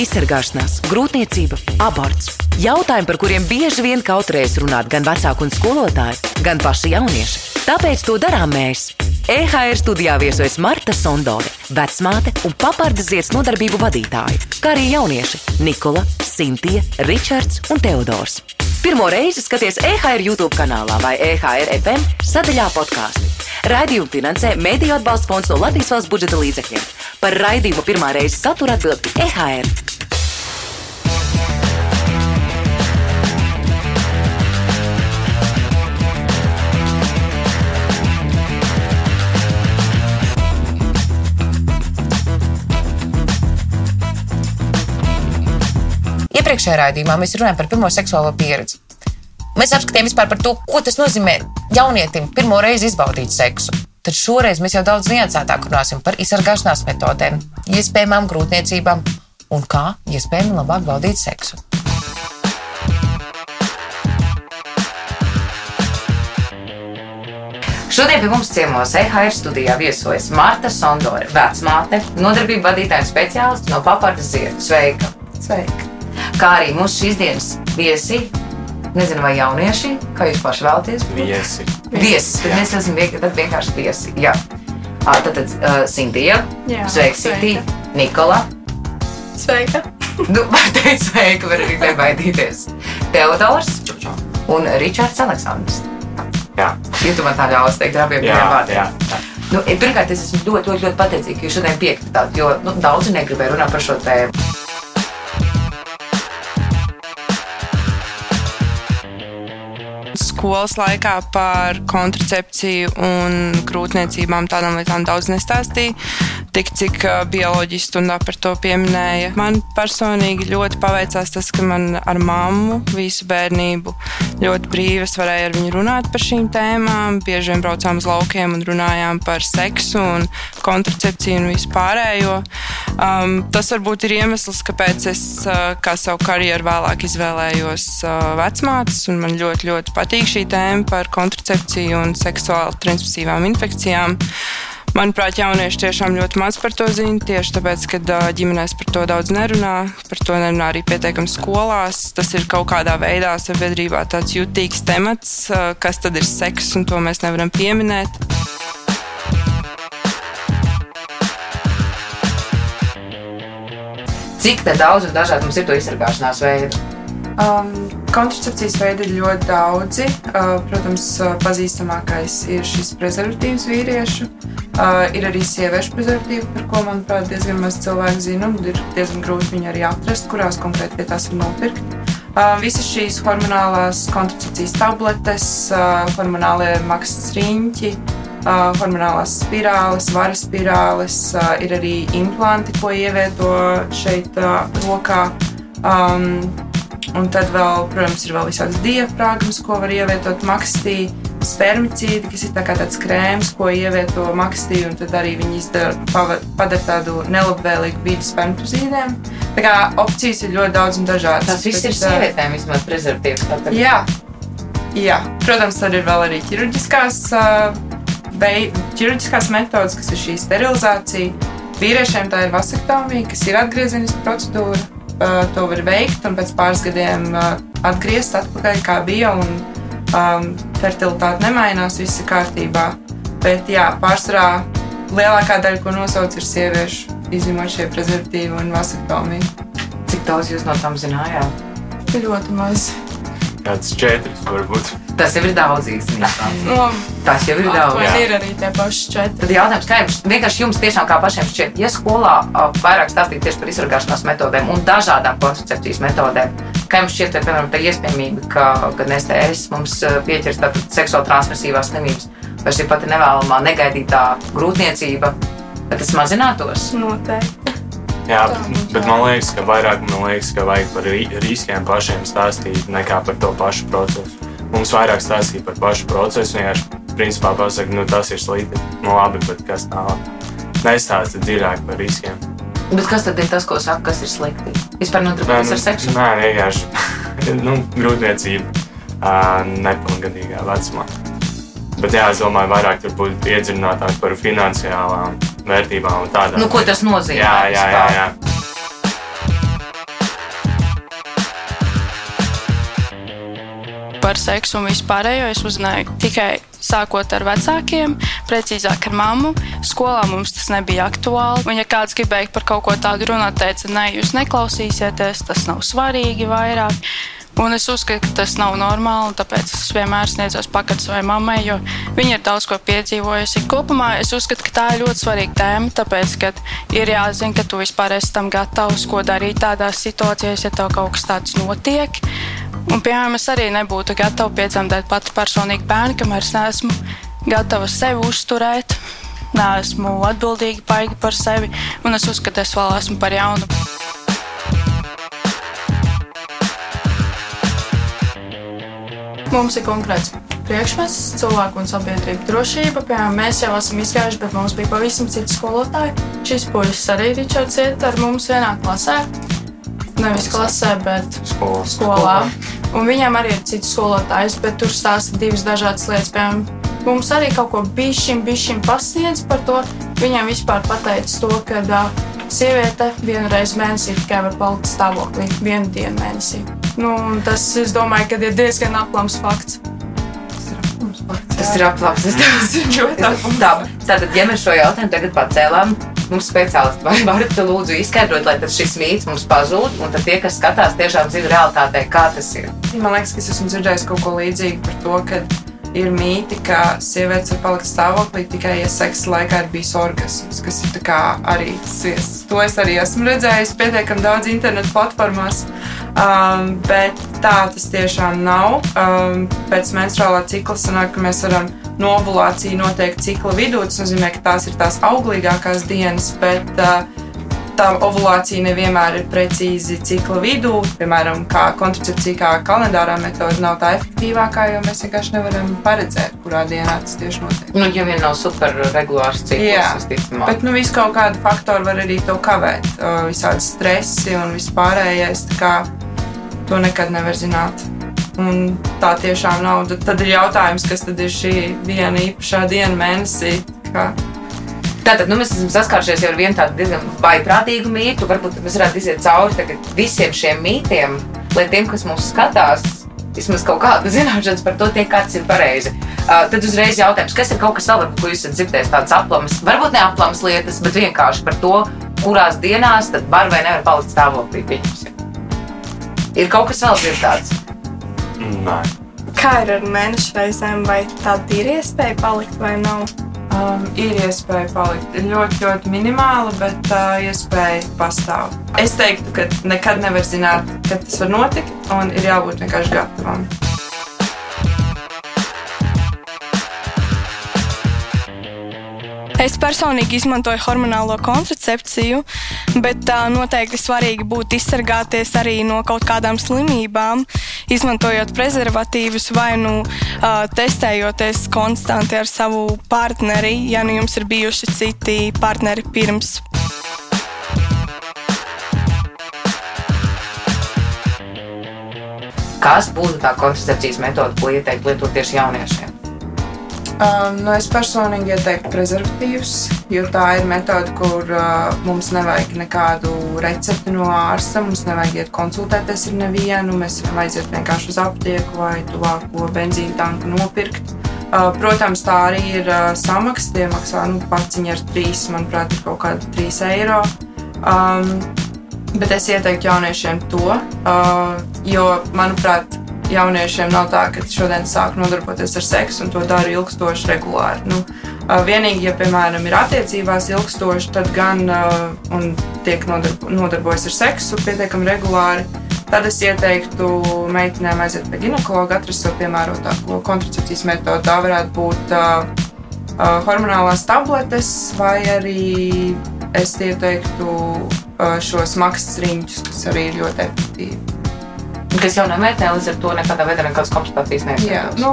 izsargāšanās, grūtniecība, aborts. Jautājumi, par kuriem bieži vien kautrējas runāt gan vecāki un skolotāji, gan paši jaunieši. Tāpēc to darām mēs. EHR studijā viesojas Marta Sondore, vecmāte un papardas ziedas nodarbību vadītāja, kā arī jaunieši Nikola, Sintīna, Ričards un Teodors. Pirmo reizi skaties EHR YouTube kanālā vai EHR FM sadaļā podkāstu. Raidījumu finansē Mēdīļu atbalsta fonds no Latvijas valsts budžeta līdzekļiem. Par raidījumu pirmā reize satura atbild EHR. Iepriekšējā raidījumā mēs runājam par pirmo seksuālo pieredzi. Mēs apskatījām vispār par to, ko tas nozīmē jaunietim pirmo reizi izbaudīt seksu. Tad šoreiz mēs jau daudz niansētāk runāsim par izsargāšanās metodēm, iespējamām grūtniecībām un kā iespējami labāk baudīt seksu. Šodien pie mums ciemos EHR studijā viesojas Marta Sondore, vecmāte, nodarbību vadītāja speciālists no Papardas ziedu. Sveika! Sveika! Kā arī mūsu šīs dienas viesi, nezinu, vai jaunieši, kā jūs paši vēlaties? Viesi. Viesis, tad mēs esam vienkārši, tad vienkārši viesi. Jā. Ā, Tad, tad uh, Sintija, sveika. Sintija, Nikola. Sveika! Nu, var teikt sveika, var arī nebaidīties. Teodors un Ričards Aleksandrs. Jā, Ja tu man tā ļaus teikt ar abiem vārdiem. jā, jā. Nu, pirmkārt, es esmu ļoti, ļoti, ļoti pateicīga, ka jūs šodien piekritāt, jo nu, daudzi negribēja runāt par šo tēmu. Skolas laikā par kontracepciju un grūtniecībām tādām lietām daudz nestāstīja. Tik cik ā, bioloģiski stundā par to pieminēja. Man personīgi ļoti paveicās tas, ka man ar mammu visu bērnību ļoti brīvi es varēju ar viņu runāt par šīm tēmām. Bieži vien braucām uz laukiem un runājām par seksu un kontracepciju un visu pārējo. Um, tas varbūt ir iemesls, kāpēc es kā savu karjeru vēlāk izvēlējos vecmātes. un Man ļoti, ļoti patīk šī tēma par kontracepciju un seksuāli transmisīvām infekcijām. Manuprāt, jaunieši tiešām ļoti maz par to zina. Tieši tāpēc, ka ģimenēs par to daudz nerunā, par to nerunā arī pietiekami skolās. Tas ir kaut kādā veidā sabiedrībā tāds jutīgs temats, kas tad ir seks, un to mēs nevaram pieminēt. Cik daudz un dažādi mums ir to izsargāšanās veidu? Um, kontracepcijas veidi ir ļoti daudzi. Uh, protams, uh, pazīstamākais ir šis prezervatīvs vīriešu. Uh, ir arī sieviešu prezervatīvi, par ko, manuprāt, diezgan maz cilvēku zina. Ir diezgan grūti viņu arī atrast, kurās konkrēti pie tās var nopirkt. Uh, visas šīs hormonālās kontracepcijas tabletes, uh, hormonālie maksas riņķi, uh, hormonālās spirāles, varas spirāles, ir arī implanti, ko ievieto šeit rokā. Um, Un tad vēl, protams, ir vēl visādas diafragmas, ko var ievietot makstī, spermicīdi, kas ir tā tāds krēms, ko ievieto makstī, un tad arī viņi izdara, padara tādu nelabvēlīgu vidi spermatozīdiem. Tā kā opcijas ir ļoti daudz un dažādas. Tas viss ir sievietēm izmantot prezervatīvus. tātad- Jā, jā, protams, tad ir vēl arī ķirurģiskās, vei- ķirurģiskās metodas, kas ir šī sterilizācija. Vīriešiem tā ir vasektomija, kas ir atgriezeniska procedūra. To var veikt un pēc pāris gadiem atgriezt atpakaļ, kā bija. Un, um, fertilitāte nemainās, viss ir kārtībā. Bet jā, pārsvarā lielākā daļa, ko nosauc, ir sieviešu, izņemot šie prezervatīvi un vasektomija. Cik daudz jūs no tām zinājāt? Ļoti maz. Kāds četrs varbūt. Tas jau ir daudz īstenībā. No, Tas jau ir daudz. Jā. ir arī tie paši četri. Tad jautājums, kā jums vienkārši jums tiešām kā pašiem šķiet, ja skolā vairāk stāstīt tieši par izsargāšanās metodēm un dažādām kontracepcijas metodēm, kā jums šķiet, vai, piemēram, tā iespējamība, ka, kad STS mums pieķers tātad seksuāli transmisīvās slimības, vai šī pati nevēlamā negaidītā grūtniecība, tas mazinātos? Noteikti. Jā, bet, man liekas, ka vairāk man liekas, ka vajag par ri riskiem pašiem stāstīt nekā par to pašu procesu. Mums vairāk stāstīt par pašu procesu, vienkārši principā pasakot, nu tas ir slikti, nu labi, bet kas tālāk. Nestāsta dziļāk par riskiem. Bet kas tad ir tas, ko saka, kas ir slikti? Vispār nodarboties ar seksu? Nē, vienkārši nu, grūtniecība nepilngadīgā vecumā. Bet jā, es domāju, vairāk tur būtu iedziļinātāk par finansiālām vērtībām un tādām. Nu, ko tas nozīmē? Jā, jā, jā. jā. Par seksu un vispārējo es uzzināju tikai sākot ar vecākiem, precīzāk ar mammu. Skolā mums tas nebija aktuāli. Un, ja kāds gribēja par kaut ko tādu runāt, teica, nē, ne, jūs neklausīsieties, tas nav svarīgi vairāk. Un es uzskatu, ka tas nav normāli, tāpēc es vienmēr sniedzos pakaļ savai mammai, jo viņa ir daudz ko piedzīvojusi. Kopumā es uzskatu, ka tā ir ļoti svarīga tēma, tāpēc, ka ir jāzina, ka tu vispār esi tam gatavs, ko darīt tādās situācijās, ja tev kaut kas tāds notiek. Un, piemēram, es arī nebūtu gatava piedzemdēt pati personīgi bērnu, kamēr es neesmu gatava sevi uzturēt, neesmu atbildīga paigi par sevi, un es uzskatu, ka es vēl esmu par jaunu. Mums ir konkrēts priekšmets, cilvēku un sabiedrību drošība. Piemēram, mēs jau esam izgājuši, bet mums bija pavisam citi skolotāji. Šis puisis arī Ričards iet ar mums vienā klasē. Nevis klasē, bet Skolā. skolā. Un viņam arī ir cits skolotājs, bet tur stāsta divas dažādas lietas. Piemēram, mums arī kaut ko bišķiņ, bišķiņ pasniedz par to. Viņam vispār pateica to, ka uh, sieviete vienu reizi mēnesī tikai var palikt stāvoklī, vienu dienu mēnesī. Nu, un tas, es domāju, ka ir diezgan aplams fakts. Tas ir aplams. Tas ir ļoti aplams. Tātad, ja mēs šo jautājumu tagad pacēlām, mums speciālisti vai varat lūdzu izskaidrot, lai tas šis mīts mums pazūd, un tad tie, kas skatās, tiešām zina realitātē, kā tas ir. Man liekas, ka es esmu dzirdējis kaut ko līdzīgu par to, ka ir mīti, ka sievietes var palikt stāvoklī tikai, ja seksa laikā ir bijis orgasms, kas ir arī sviests. To es arī esmu redzējis pietiekami daudz internetu platformās, um, bet tā tas tiešām nav. Um, pēc menstruālā cikla sanāk, ka mēs varam novulāciju noteikt cikla vidū. Tas nozīmē, ka tās ir tās auglīgākās dienas, bet uh, tā ovulācija nevienmēr ir precīzi cikla vidū. Piemēram, kā kontracepcija, kā kalendārā metode nav tā efektīvākā, jo mēs vienkārši nevaram paredzēt, kurā dienā tas tieši notiek. Nu, ja vien nav super regulārs Jā, cikls, visticamāk. Bet nu, visu kaut kādu faktoru var arī to kavēt. Visādi stresi un vispārējais. kā To nekad nevar zināt. Un tā tiešām nav. Tad, tad ir jautājums, kas tad ir šī viena īpašā diena mēnesī. Kā Tātad nu, mēs esam saskārušies ar vienu tādu diezgan vaiprātīgu mītu. Varbūt mēs varētu iziet cauri tagad visiem šiem mītiem, lai tiem, kas mūs skatās, vismaz kaut kāda zināšanas par to, tiek kāds ir pareizi. Uh, tad uzreiz jautājums, kas ir kaut kas varbūt, ko jūs esat dzirdējis, tādas aplamas, varbūt ne aplamas lietas, bet vienkārši par to, kurās dienās tad var vai nevar palikt stāvoklī. Ir kaut kas vēl dzirdēts. Nē. Kā ir ar mēnešu reizēm, vai tāda ir iespēja palikt vai nav? Um, ir iespēja palikt ļoti, ļoti minimāla, bet tā uh, iespēja pastāv. Es teiktu, ka nekad nevar zināt, kad tas var notikt, un ir jābūt vienkārši gatavam. Es personīgi izmantoju hormonālo kontracepciju, bet uh, noteikti svarīgi būtu izsargāties arī no kaut kādām slimībām, izmantojot prezervatīvus vai nu uh, testējoties konstanti ar savu partneri, ja nu jums ir bijuši citi partneri pirms. Kas būtu tā kontracepcijas metode, ko ieteikt lietot tieši jauniešiem? Um, nu es personīgi ieteiktu prezervatīvus, jo tā ir metode, kur uh, mums nevajag nekādu recepti no ārsta. Mums nevajag iet konsultēties ar nevienu. Mēs varam aiziet vienkārši uz aptieku vai tuvāko benzīna tanku nopirkt. Uh, protams, tā arī ir uh, samaksa. Tie maksā nu, paciņi ar 3, manuprāt, ir kaut kādi 3 eiro. Um, bet es ieteiktu jauniešiem to, uh, jo, manuprāt, jauniešiem nav tā, ka šodien sāk nodarboties ar seksu un to dara ilgstoši, regulāri. Nu, vienīgi, ja, piemēram, ir attiecībās ilgstoši, tad gan un tiek nodarbo, nodarbojas ar seksu pietiekami regulāri. Tad es ieteiktu meitenēm aiziet pie ginekologa, atrast sev piemērotāko kontracepcijas metodi. Tā varētu būt uh, hormonālās tabletes, vai arī es ieteiktu uh, šos maksas riņķus, kas arī ir ļoti efektīvi. Kas jau nemeklē, līdz ar to nekādā veidā nekādas komplikācijas Jā, neizsaka. nu,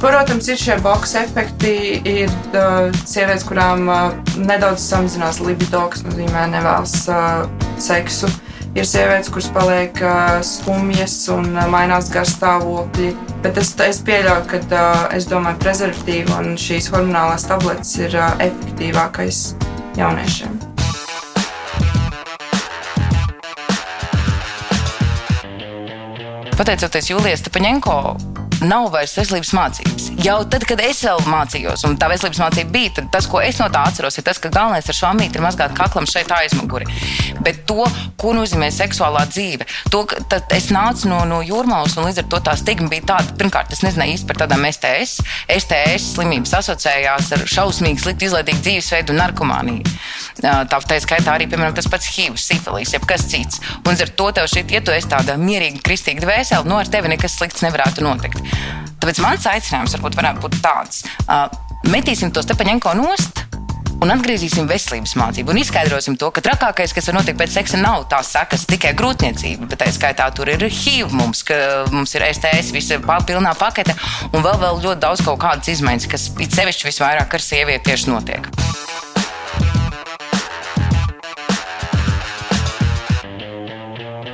protams, ir šie box efekti. Ir uh, sievietes, kurām uh, nedaudz samazinās libido, kas nozīmē nevēlas uh, seksu. Ir sievietes, kuras paliek uh, skumjas un uh, mainās garstāvokļi. Bet es, es pieļauju, ka uh, es domāju, prezervatīva un šīs hormonālās tabletes ir uh, efektīvākais jauniešiem. Pateicoties Jūlijai Stepaņenko nav vairs veselības mācības. Jau tad, kad es vēl mācījos, un tā veselības mācība bija, tad tas, ko es no tā atceros, ir tas, ka galvenais ar šo amīti ir mazgāt kaklam šeit aizmuguri. Bet to, ko nozīmē seksuālā dzīve, to, ka es nācu no, no jūrmālas, un līdz ar to tā stigma bija tāda, pirmkārt, es nezināju īsti par tādām STS. STS slimības asociējās ar šausmīgi sliktu izlaidīgu dzīvesveidu un narkomāniju. Tā, tā skaitā arī, piemēram, tas pats HIV, sifilis, jeb kas cits. Un ar to tev šī, ja tu esi tāda mierīga, kristīga dvēsele, no nu, ar tevi nekas slikts nevarētu notikt. Tāpēc mans aicinājums varbūt varētu būt tāds: uh, metīsim to Stepaņenko nost. Un atgriezīsim veselības mācību un izskaidrosim to, ka trakākais, kas var notikt pēc seksa, nav tās sekas tikai grūtniecība, bet tā skaitā tur ir HIV, mums, mums ir STS, visa pilnā pakete un vēl, vēl ļoti daudz kaut kādas izmaiņas, kas it sevišķi visvairāk ar sievieti tieši notiek.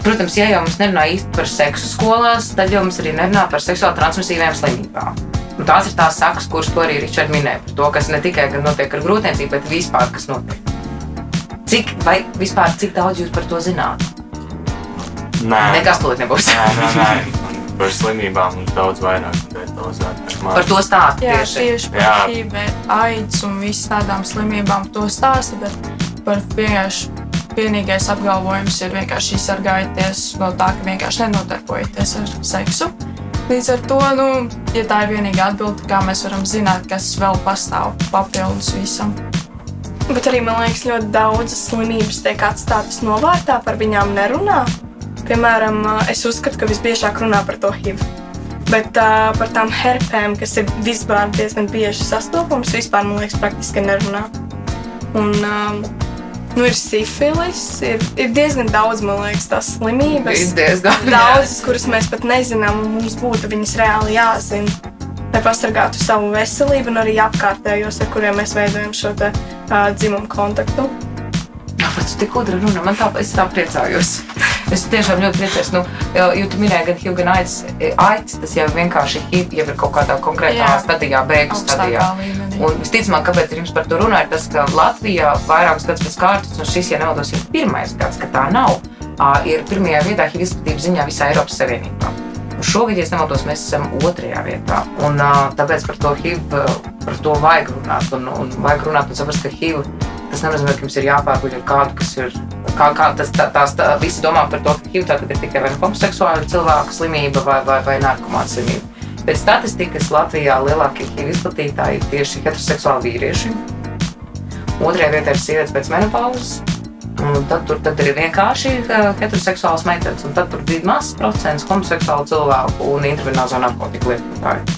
Protams, ja jau mums nerunā īsti par seksu skolās, tad jau mums arī nerunā par seksuāli transmisīvām slimībām. Un tās ir tās sakas, kuras to arī Ričards minēja par to, kas ne tikai notiek ar grūtniecību, bet vispār kas notiek. Cik, vai vispār cik daudz jūs par to zināt? Nē, nekas tūlīt nebūs. nē, nē, nē. Par slimībām mums daudz vairāk detalizēti. Par to stāst Jā, tieši. tieši par. HIV, AIDS un visām tādām slimībām to stāsta, bet par vienkārši vienīgais apgalvojums ir vienkārši izsargājieties no tā, ka vienkārši nenodarbojieties ar seksu. Līdz ar to, nu, ja tā ir vienīgā atbilde, kā mēs varam zināt, kas vēl pastāv papildus visam. Bet arī man liekas, ļoti daudzas slimības tiek atstātas novārtā, par viņām nerunā. Piemēram, es uzskatu, ka visbiežāk runā par to HIV. Bet uh, par tām herpēm, kas ir vispār diezgan bieži sastopams, vispār man liekas, praktiski nerunā. Un, um, nu, ir sifilis, ir, ir diezgan daudz, man liekas, tās slimības. Ir diezgan Daudzas, kuras mēs pat nezinām, un mums būtu viņas reāli jāzina. Lai pasargātu savu veselību un arī apkārtējos, ar kuriem mēs veidojam šo te, uh, dzimumu kontaktu. Kāpēc tu tik gudri runā? Man tā, es tā priecājos. Es tiešām ļoti priecājos. Nu, jo, tu minēji gan HIV, gan AIDS. AIDS tas jau vienkārši HIV, jau ir kaut kādā konkrētā Jā. stadijā, beigu stadijā. Līmenī. Un visticamāk, kāpēc jums par to runāju, ir tas, ka Latvijā vairākus gadus pēc kārtas, un šis, ja nemaldos, ir pirmais gads, ka tā nav, ir pirmajā vietā HIV izplatības ziņā visā Eiropas Savienībā. Un šogad, ja nemaldos, mēs esam otrajā vietā. Un, ā, tāpēc par to HIV, ā, par to vajag runāt. Un, un vajag runāt un saprast, ka HIV tas nenozīmē, ka jums ir jāpārguļ ar kādu, kas ir. Kā, kā tas, tā, tās, tā, visi domā par to, ka HIV tātad ir tikai vai nu homoseksuāla cilvēka slimība vai, vai, vai narkomāna slimība. Pēc statistikas Latvijā lielākie HIV izplatītāji ir tieši heteroseksuāli vīrieši. Otrajā vietā ir sievietes pēc menopauzes. Un tad tur tad ir vienkārši uh, heteroseksuāls meitenes, un tad tur bija mazs procents homoseksuālu cilvēku un intravenozo narkotiku lietotāju.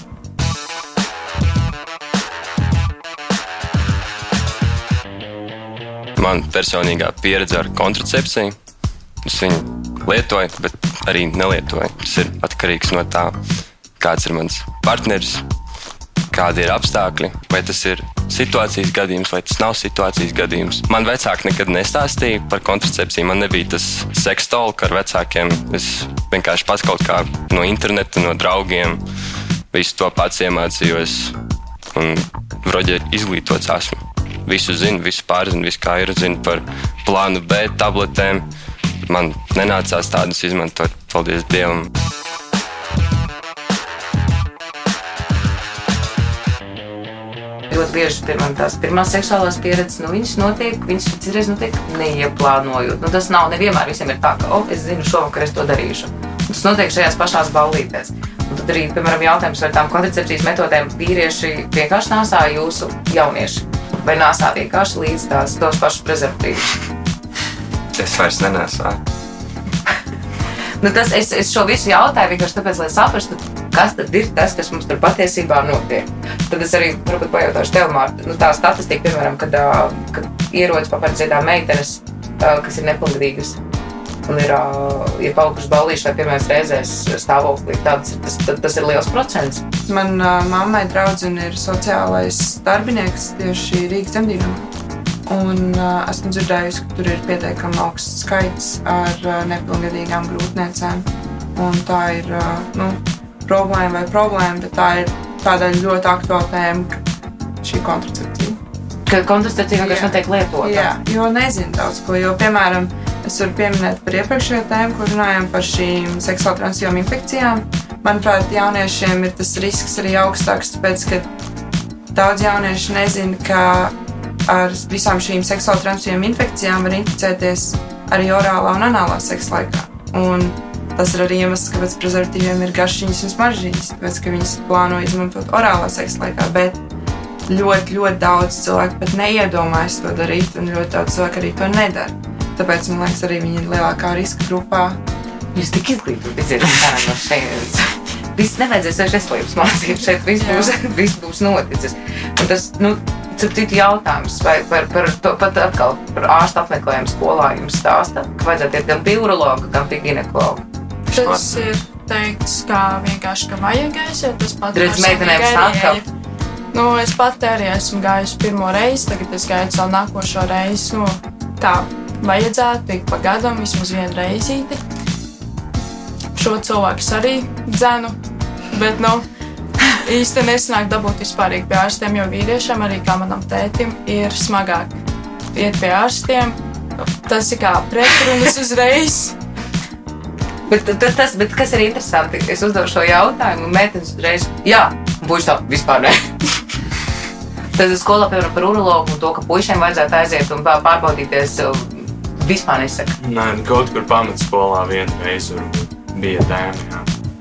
Man personīgā pieredze ar kontracepciju. Es viņu lietoju, bet arī nelietoju. Tas ir atkarīgs no tā, kāds ir mans partneris, kādi ir apstākļi, vai tas ir situācijas gadījums, vai tas nav situācijas gadījums. Man vecāki nekad nestāstīja par kontracepciju. Man nebija tas sekstolka ar vecākiem. Es vienkārši pats kaut kā no interneta, no draugiem visu to pats iemācījos. Un vroģi izglītots esmu. Visu zinu, visu pārzinu, visu kā ir. Zinu par plānu B tabletēm. Man nenācās tādas izmantot, paldies Dievam. Ļoti bieži pirmā, tās pirmās seksuālās pieredzes, nu, viņas notiek, viņas citreiz notiek neieplānojot. Nu, tas nav nevienmēr visiem ir tā, ka, oh, es zinu, šovakar es to darīšu. Tas notiek šajās pašās ballītēs. Un tad arī, piemēram, jautājums par tām kontracepcijas metodēm vīrieši vienkārši nāsā jūsu jaunieši. Vai nāsā vienkārši līdz tās tos pašus prezervatīvus. Es vairs nenesāju. Nu, tas, es, es šo visu jautāju vienkārši tāpēc, lai saprastu, kas tad ir tas, kas mums tur patiesībā notiek. Tad es arī varbūt pajautāšu tev, Mārta, nu, tā statistika, piemēram, kad, kad ierodas papardziedā meitenes, kas ir nepilngadīgas. Un ir, ir palikušas ballīši vai pirmais reizēs stāvoklī. Tāds, tas, tas, ir liels procents. Man mammai draudzene ir sociālais darbinieks tieši Rīgas dzemdībām. Un uh, esmu dzirdējusi, ka tur ir pietiekami augsts skaits ar uh, nepilngadīgām grūtniecēm. Un tā ir uh, nu, problēma vai problēma, bet tā ir tāda ļoti aktuāla tēma, šī kontracepcija. Ka kontracepcija vienkārši netiek lietota. Jā, jo nezinu daudz ko. Jo, piemēram, es varu pieminēt par iepriekšējo tēmu, kur runājām par šīm seksuāli transmisijām infekcijām. manuprāt, jauniešiem ir tas risks arī augstāks, tāpēc, ka daudz jauniešu nezina, ka ar visām šīm seksuāli transmisijām infekcijām var inficēties arī orālā un anālā seksa laikā. Un tas ir arī iemesls, kāpēc prezervatīviem ir garšīgas un smaržīgas, tāpēc, ka viņas plāno izmantot orālā seksa laikā. Bet ļoti, ļoti daudz cilvēku pat neiedomājas to darīt, un ļoti daudz cilvēku arī to nedara. Tāpēc man liekas, arī viņi ir lielākā riska grupā. Jūs tik izglītoti iziet no šejienes. Viss nevajadzēs vairs veselības mācību šeit, viss būs, viss būs noticis. Un tas, nu, citu jautājums, vai par, par to pat atkal par ārstu apmeklējumu skolā jums stāsta, ka vajadzētu iet gan pie urologa, gan pie ginekologa. Tas ir teikts, kā vienkārši, ka vajag aiziet. Tas pats Redz, meitenēm saka, Nu, es pati arī esmu gājusi pirmo reizi, tagad es gaidu savu nākošo reizi. Nu, tā vajadzētu ik pa gadam vismaz vienu reizīti. Šo cilvēku arī dzenu, bet nu, īsti nesanāk dabūt vispārīgi pie ārstiem, jo vīriešiem, arī kā manam tētim, ir smagāk iet pie ārstiem. Tas ir kā pretrunas uzreiz. Bet, bet, tas, bet kas ir interesanti, es uzdevu šo jautājumu, un meitenes uzreiz, jā, būs tā, vispār ne. Tad skolā, piemēram, par urologu un to, ka puišiem vajadzētu aiziet un pārbaudīties, vispār nesaka. Nē, kaut kur pamatskolā vienreiz bija tēma. Jā.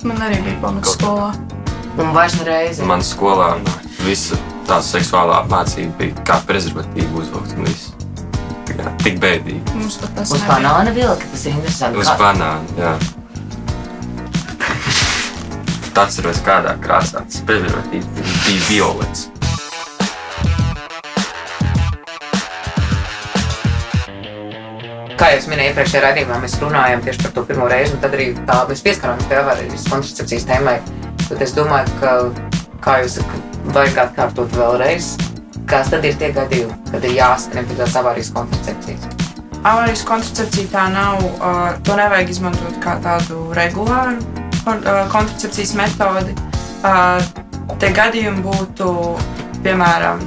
Man arī bija pamatskolā. Un vairs nereizi. Man skolā visa tā seksuālā apmācība bija kā prezervatīva uzvilkt un viss. Tā kā Tik bēdīgi. Mums pat tas Uz nebija. banāna vilka, tas ir interesanti. Uz banāna, jā. Atceros, kādā krāsā tas prezervatīvs bija violets. Kā jau minēju iepriekšējā raidījumā, mēs runājam tieši par to pirmo reizi, un tad arī tā mēs pieskarāmies pie avārijas kontracepcijas tēmai. Tad es domāju, ka, kā jūs vajag atkārtot vēlreiz, kas tad ir tie gadījumi, kad ir jāskrien pie tās avārijas kontracepcijas. Avārijas kontracepcija tā nav, uh, to nevajag izmantot kā tādu regulāru uh, kontracepcijas metodi. Uh, Tie gadījumi būtu, piemēram,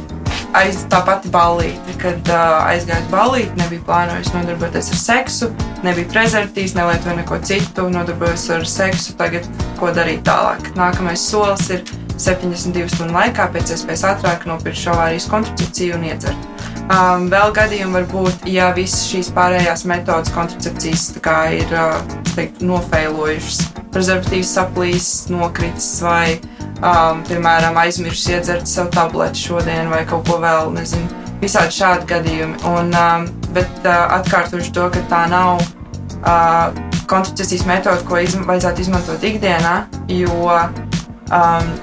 aiz tā pati ballīte, kad uh, aizgāju uz ballīti, nebija plānojis nodarboties ar seksu, nebija prezervatīvs, nelietoju neko citu, nodarbojos ar seksu, tagad ko darīt tālāk. Nākamais solis ir 72 stundu laikā pēc iespējas ātrāk nopirkt šo avārijas kontracepciju un iedzert. Um, vēl gadījumi var būt, ja visas šīs pārējās metodas kontracepcijas ir uh, es teiktu, nofeilojušas, prezervatīvs saplīs, nokritis vai, um, piemēram, aizmirsis iedzert savu tableti šodien vai kaut ko vēl, nezinu, visādi šādi gadījumi. Un, um, bet uh, atkārtošu to, ka tā nav uh, kontracepcijas metode, ko izm vajadzētu izmantot ikdienā, jo um,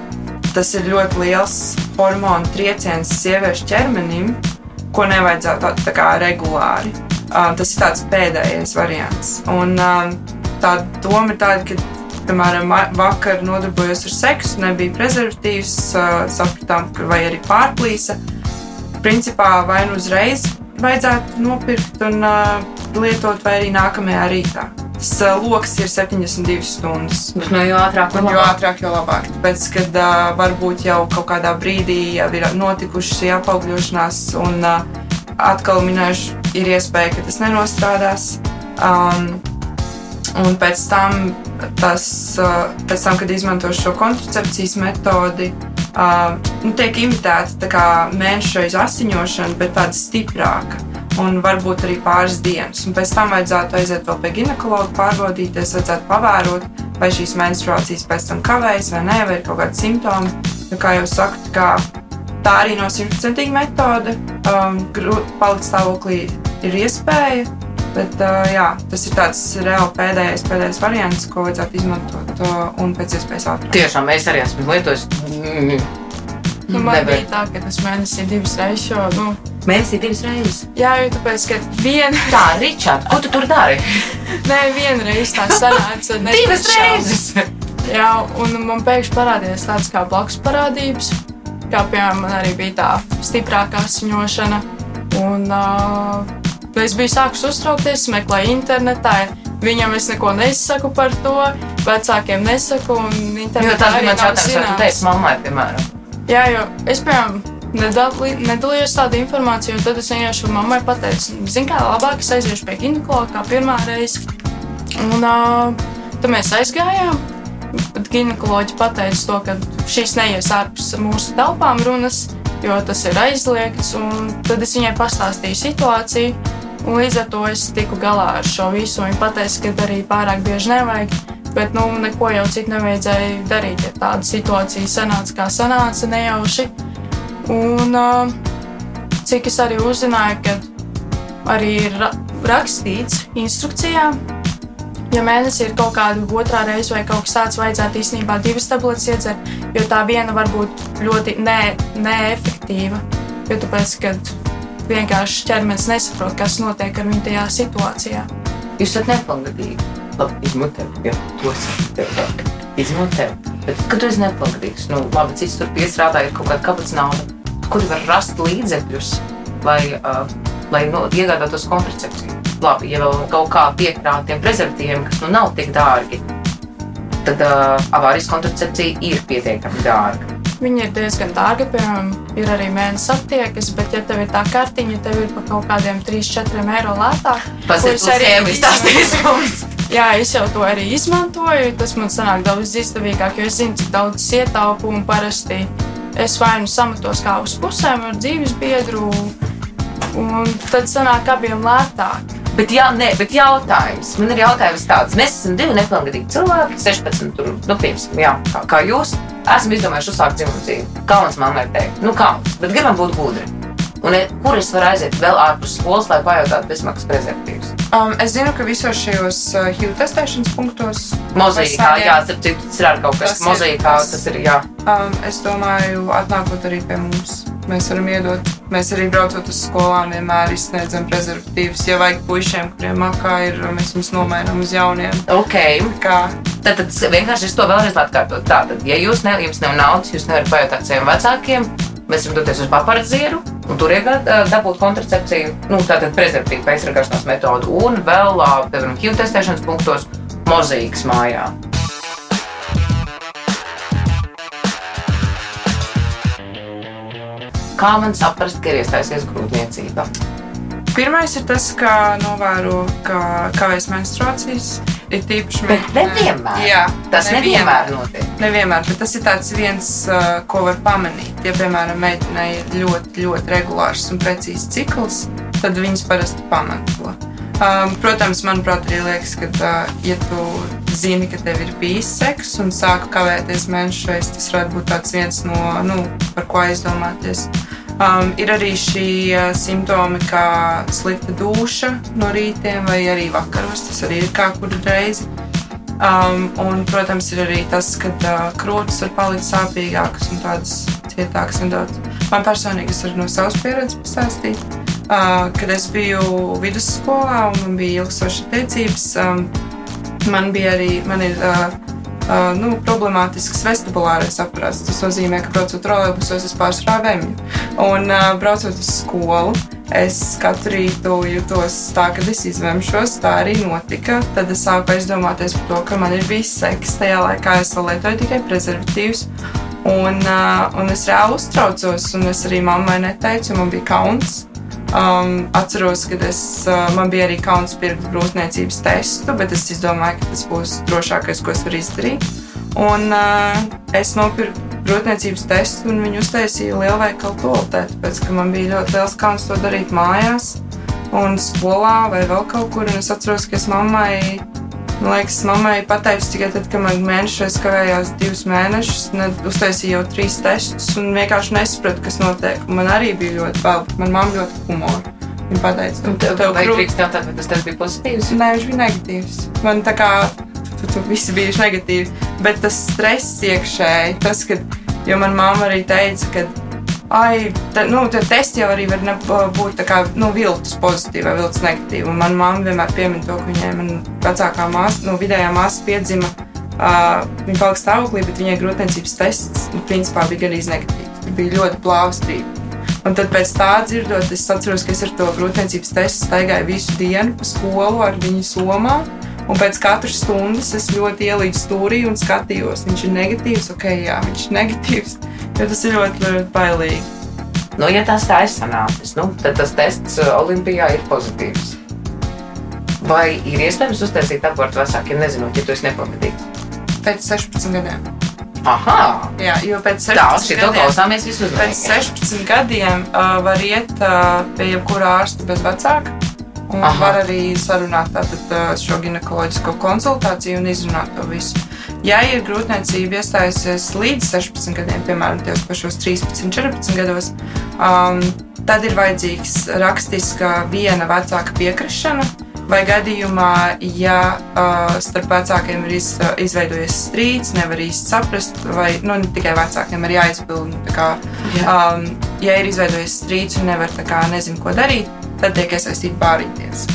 tas ir ļoti liels hormonu trieciens sieviešu ķermenim, ko nevajadzētu tā, tā kā regulāri. Um, tas ir tāds pēdējais variants. Un, um, tā doma ir tāda, ka, piemēram, vakar nodarbojos ar seksu, nebija prezervatīvs, sapratām, ka vai arī pārplīsa. Principā vai nu uzreiz vajadzētu nopirkt un lietot, vai arī nākamajā rītā. Tas lokus ir 72 stundas. Bet no jo ātrāk, jo ātrāk, jo labāk. Tāpēc, kad uh, varbūt jau kaut kādā brīdī jau ir notikuši šī apaugļošanās, un uh, atkal minēšu, ir iespēja, ka tas nenostrādās. Um, un pēc tam, tas, uh, pēc tam, kad izmanto šo kontracepcijas metodi, uh, nu, tiek imitēta mēneša asiņošana, bet tāda stiprāka. Un varbūt arī pāris dienas. Un pēc tam vajadzētu aiziet vēl pie ginekologa, pārbaudīties, vajadzētu pavērot, vai šīs menstruācijas pēc tam kavējas vai nē, vai ir kaut kādi simptomi. Jo, kā jau saku, kā, tā arī nav simtprocentīga metode. Um, palikt stāvoklī ir iespēja, bet uh, jā, tas ir tāds reāli pēdējais, pēdējais variants, ko vajadzētu izmantot uh, un pēc iespējas ātrāk. Tiešām es arī esmu lietojis. Mm, Nu, man Nevar. bija tā, ka tas mēnesis ir divas reizes. Jo, nu, Mēnesī divas reizes. jā, jo tāpēc, ka viena, Tā, Ričard, ko tu tur dari? ne, viena reize tā sanāca. Divas reizes! Jā, un man pēkšņi parādījās tādas kā blakus parādības. Kā piemēram, man arī bija tā stiprākā asiņošana. Un uh, es biju sākus uztraukties, meklēju internetā. Viņam es neko nesaku par to, vecākiem nesaku. un Jo tas bija mans jautājums, vai tu teici mammai, piemēram. Jā, jo es, piemēram, nedalī, nedalījos tādu informāciju, un tad es vienkārši mammai pateicu, zinu, kā labāk es aiziešu pie ginekologa kā pirmā reize. Un uh, tad mēs aizgājām. pat ginekoloģi pateica to, ka šīs neies ārpus mūsu telpām runas, jo tas ir aizliegts. Tad es viņai pastāstīju situāciju, un līdz ar to es tiku galā ar šo visu. Viņa teica, ka arī pārāk bieži nevajag. Bet nu, neko jau citu nevajadzēja darīt. Ja tāda situācija sanāca, kā sanāca, nejauši. Un, cik es arī uzzināju, ka arī ir rakstīts instrukcijā, ja mēnesī ir kaut kāda otrā reize vai kaut kas tāds, vajadzētu īstenībā divas tabletes iedzert, jo tā viena var būt ļoti ne, neefektīva. Jo tāpēc, kad vienkārši ķermenis nesaprot, kas notiek ar viņu tajā situācijā. Jūs esat nepilngadīgi. Labi, izņemot tevi, ja to saprotu. Izņemot tevi. Bet, kad tu esi nepilngadīgs, nu, labi, cits tur piestrādā, ir kaut kāda kabatas nauda, kur var rast līdzekļus, lai, uh, lai nu, iegādātos kontracepciju labi, ja vēl kaut kā piekrāt tiem prezervatīviem, kas nu nav tik dārgi, tad uh, avārijas kontracepcija ir pietiekami dārga. Viņa ir diezgan dārga, piemēram, ir arī mēnesis aptiekas, bet, ja tev ir tā kartiņa, tev ir par kaut kādiem 3-4 eiro lētāk. Tas ir arī izstāstījis. Jā, es jau to arī izmantoju. Tas man sanāk daudz izdevīgāk, jo es zinu, cik daudz ietaupu un parasti es vai nu samatos kā uz pusēm ar dzīves biedru, un tad sanāk abiem lētāk. Bet, jā, nē, bet jautājums. Man ir jautājums tāds. Mēs esam divi nepilngadīgi cilvēki, 16, tur, nu, piemēram, jā, kā, kā jūs. Esmu izdomājuši uzsākt dzimumu dzīvi. Kauns mammai teikt, nu, kauns, bet gribam būt gudri. Un e, kur es varu aiziet vēl ārpus skolas, lai pajautātu bezmaksas prezervatīvus? Um, es zinu, ka visos šajos uh, HIV testēšanas punktos. Mozaīkā, jā, tas ir arī kaut kas mozaīkā, tas ir, jā. Um, es domāju, atnākot arī pie mums mēs varam iedot. Mēs arī braucot uz skolām, vienmēr izsniedzam prezervatīvus. Ja vajag puišiem, kuriem makā ir, mēs viņus nomainām uz jauniem. Ok. Kā? Tad, vienkārši es to vēlreiz atkārtotu. Tātad, ja jūs ne, jums nav naudas, jūs nevarat pajautāt saviem vecākiem, mēs varam doties uz papardzieru un tur iegūt, dabūt kontracepciju, nu, tātad prezervatīvu aizsargāšanās metodu un vēl, piemēram, HIV testēšanas punktos mozaīkas mājā. Kā man saprast, ka ir iestājusies grūtniecība? Pirmais ir tas, ka novēro, ka kavēs menstruācijas. Ir tīpaši bet nevienmēr. Jā, tas nevienmēr, nevienmēr notiek. Nevienmēr, bet tas ir tāds viens, uh, ko var pamanīt. Ja, piemēram, meitenei ir ļoti, ļoti regulārs un precīzs cikls, tad viņas parasti pamanā to. Um, protams, manuprāt, arī liekas, ka, uh, ja tu zini, ka tev ir bijis seks un sāk kavēties mēnešu reizes, tas varētu būt viens no, nu, par ko aizdomāties. Um, ir arī šie uh, simptomi, kā slikta duša no rītiem vai arī vakaros. Tas arī ir kā kuru reizi. Um, un, protams, ir arī tas, ka uh, krūtis var palikt sāpīgākas un tādas cietākas nedaudz. Man personīgi es varu no savas pieredzes pastāstīt. Uh, kad es biju vidusskolā un man bija ilgstošas attiecības, um, man bija arī man ir, uh, uh, nu, problemātisks vestibulārais aparāts. Tas nozīmē, ka braucot trolēļbusos, es pārsvarā vemju. Un uh, braucot uz skolu, es katru rītu jutos tā, ka es izvemšos. Tā arī notika. Tad es sāku aizdomāties par to, ka man ir bijis seks. Tajā laikā es lietoju tikai prezervatīvus. Un, uh, un es reāli uztraucos, un es arī mammai neteicu, man bija kauns. Um, atceros, ka es, uh, man bija arī kauns pirkt grūtniecības testu, bet es izdomāju, ka tas būs drošākais, ko es varu izdarīt. Un uh, es nopirku grūtniecības testu, un viņi uztaisīja lielveikalu toaletē, tāpēc ka man bija ļoti liels kauns to darīt mājās un skolā vai vēl kaut kur. Un es atceros, ka es mammai Man liekas, mammai pateicu tikai tad, kad man mēnešos kavējās divus mēnešus, uztaisīju jau trīs testus un vienkārši nesapratu, kas notiek. Un man arī bija ļoti bail, man mamma ļoti humora. Viņa pateica, nu, tev, tev krūt... drīkst jautāt, vai tas tev bija pozitīvs? Nē, viņš bija negatīvs. Man tā kā, tu, tu visi bijuši negatīvi, bet tas stress iekšēji, tas, ka, jo man mamma arī teica, ka ai, tā, nu, tie testi jau arī var būt kā nu, viltus pozitīvi vai viltus negatīvi. Un man mamma vienmēr piemin to, ka viņai vecākā māsa, nu, vidējā māsa piedzima, uh, viņa palika stāvoklī, bet viņai grūtniecības tests, nu, principā bija gan negatīvs. Bija ļoti plāvstrība. Un tad pēc tā dzirdot, es atceros, ka es ar to grūtniecības testu staigāju visu dienu pa skolu ar viņu somā. Un pēc katras stundas es ļoti ielīdu stūrī un skatījos, viņš ir negatīvs, ok, jā, viņš ir negatīvs. Jo tas ir ļoti, ļoti bailīgi. Nu, ja tas tā ir sanācis, nu, tad tas tests uh, Olimpijā ir pozitīvs. Vai ir iespējams uztaisīt abortu vecākiem, nezinot, ja tu esi nepavadīgs? Pēc 16 gadiem. Aha! Jā, jo pēc Tā, 16 šī to gadiem, pēc uzmanīgi. 16 gadiem uh, var iet uh, pie jebkura ārsta bez vecāka. Un. Aha. var arī sarunāt tātad, uh, šo ginekoloģisko konsultāciju un izrunāt to visu. Ja ir grūtniecība iestājusies līdz 16 gadiem, piemēram, tajos pašos 13, 14 gados, um, tad ir vajadzīgs rakstiska viena vecāka piekrišana. Vai gadījumā, ja uh, starp vecākiem ir iz, uh, izveidojies strīds, nevar īsti saprast, vai nu, ne tikai vecākiem ir jāizpild. nu, Kā, um, ja ir izveidojies strīds un nevar kā nezinu, ko darīt, tad tiek iesaistīta bārīties.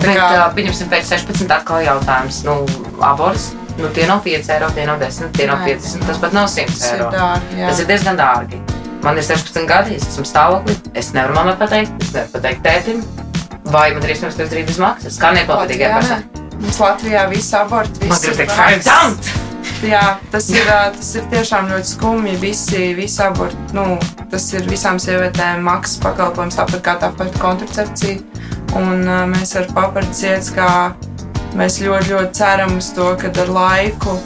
Bet, uh, pieņemsim, pēc 16 atkal jautājums. Nu, aborts, nu, tie nav 5 eiro, tie nav 10, tie nav Nē. 50, tas pat nav 100 Tas ir eiro. dārgi. Tas ir diezgan dārgi. Man ir 16 gadi, es esmu stāvoklī. Es nevaru mammai pateikt, es nevaru pateikt tētim. Vai man iespējams to izdarīt bez maksas? Kā Latvijā personai? nē. Mums Latvijā viss aborts, viss ir fajn Jā, tas ir, tas ir tiešām ļoti skumji. Visi, visi aborti, nu, tas ir visām sievietēm maksas pakalpojums, tāpat kā tāpat kontracepcija. Un mēs ar papardziedas, kā mēs ļoti, ļoti ceram uz to, ka ar laiku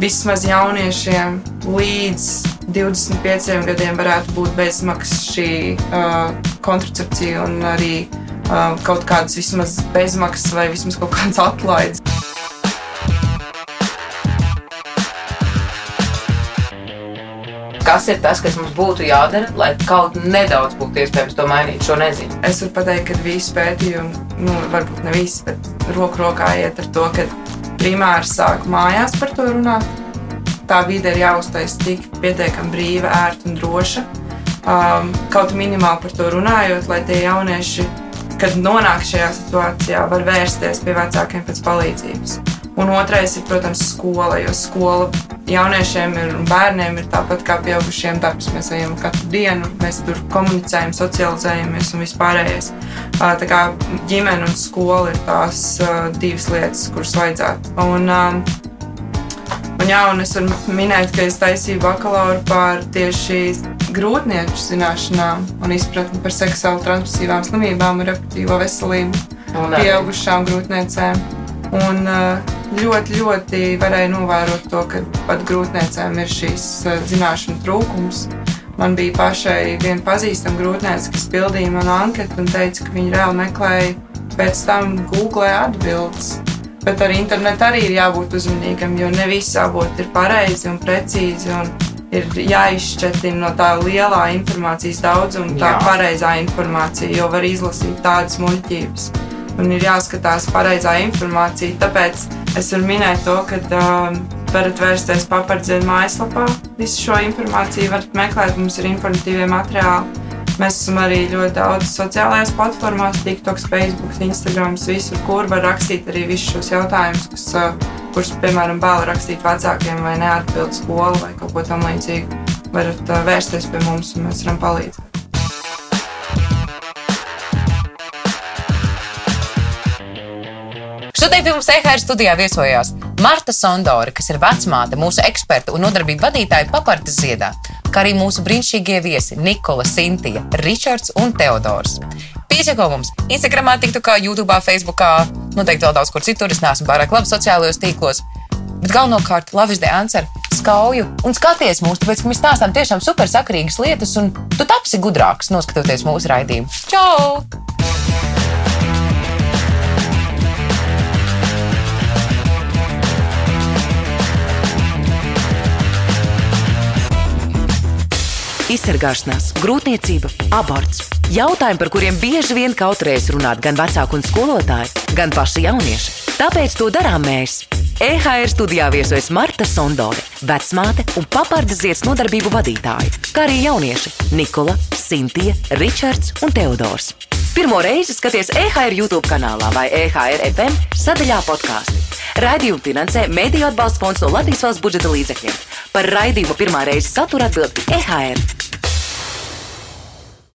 vismaz jauniešiem līdz 25 gadiem varētu būt bezmaksas šī uh, kontracepcija un arī uh, kaut kādas vismaz bezmaksas vai vismaz kaut kādas atlaides. Kas ir tas, kas mums būtu jādara, lai kaut nedaudz būtu iespējams to mainīt? Šo nezinu. Es varu pateikt, ka visi pētījumi, nu, varbūt ne visi, bet roku rokā iet ar to, ka primāri sāk mājās par to runāt. Tā vide ir jāuztais tik pietiekami brīva, ērta un droša. Um, kaut minimāli par to runājot, lai tie jaunieši, kad nonāk šajā situācijā, var vērsties pie vecākiem pēc palīdzības. Un otrais ir, protams, skola, jo skola jauniešiem ir, un bērniem ir tāpat kā pieaugušiem darbs. Mēs ejam katru dienu, mēs tur komunicējam, socializējamies un vispārējais. Tā kā ģimene un skola ir tās divas lietas, kuras vajadzētu. Un, un, jā, un es varu minēt, ka es taisīju bakalauru par tieši grūtnieču zināšanām un izpratni par seksuāli transmisīvām slimībām un reproduktīvo veselību pieaugušām grūtniecēm. Un ā, ļoti, ļoti varēja novērot to, ka pat grūtniecēm ir šīs ā, zināšanu trūkums. Man bija pašai viena pazīstama grūtniece, kas pildīja manu anketu un teica, ka viņa reāli meklēja pēc tam Google atbildes. Bet ar internetu arī ir jābūt uzmanīgam, jo ne visi avoti ir pareizi un precīzi. Un ir jāizšķetina no tā lielā informācijas daudzuma, tā Jā. pareizā informācija, jo var izlasīt tādas muļķības. Un ir jāskatās pareizā informācija. Tāpēc es varu minēt to, ka um, varat vērsties papardzienu mājaslapā. Visu šo informāciju varat meklēt, mums ir informatīvie materiāli. Mēs esam arī ļoti daudz sociālajās platformās, TikTok, Facebook, Instagram, visur, kur var rakstīt arī visus šos jautājumus, kas, uh, kurus, piemēram, bērni rakstīt vecākiem vai neatbild skolu vai kaut ko tamlīdzīgu. Varat uh, vērsties pie mums un mēs varam palīdzēt. Šodien pie mums EHR studijā viesojās Marta Sondore, kas ir vecmāte, mūsu eksperta un nodarbību vadītāja papartas ziedā, kā arī mūsu brīnišķīgie viesi Nikola, Sintīna, Ričards un Teodors. Piesako mums Instagram, TikTokā, YouTube, Facebookā, noteikti vēl daudz kur citur. Es neesmu pārāk labi sociālajos tīklos. Bet galvenokārt, de answer, skauju un skaties mūsu, tāpēc, ka mēs stāstām tiešām super sakarīgas lietas, un tu tapsi gudrāks, noskatoties mūsu raidījumu. Čau! Izsargāšanās, grūtniecība, aborts. Jautājumi, par kuriem bieži vien kautrējas runāt gan vecāki un skolotāji, gan paši jaunieši. Tāpēc to darām mēs. EHR studijā viesojas Marta Sondore, vecmāte un papardas ziedas nodarbību vadītāja, kā arī jaunieši Nikola, Sintīna, Ričards un Teodors. Pirmo reizi skaties EHR YouTube kanālā vai EHR FM sadaļā podkāstu. Raidījumu finansē Mēdīļu atbalsta fonds no Latvijas valsts budžeta līdzekļiem. Par raidījumu pirmā reize satura atbild EHR.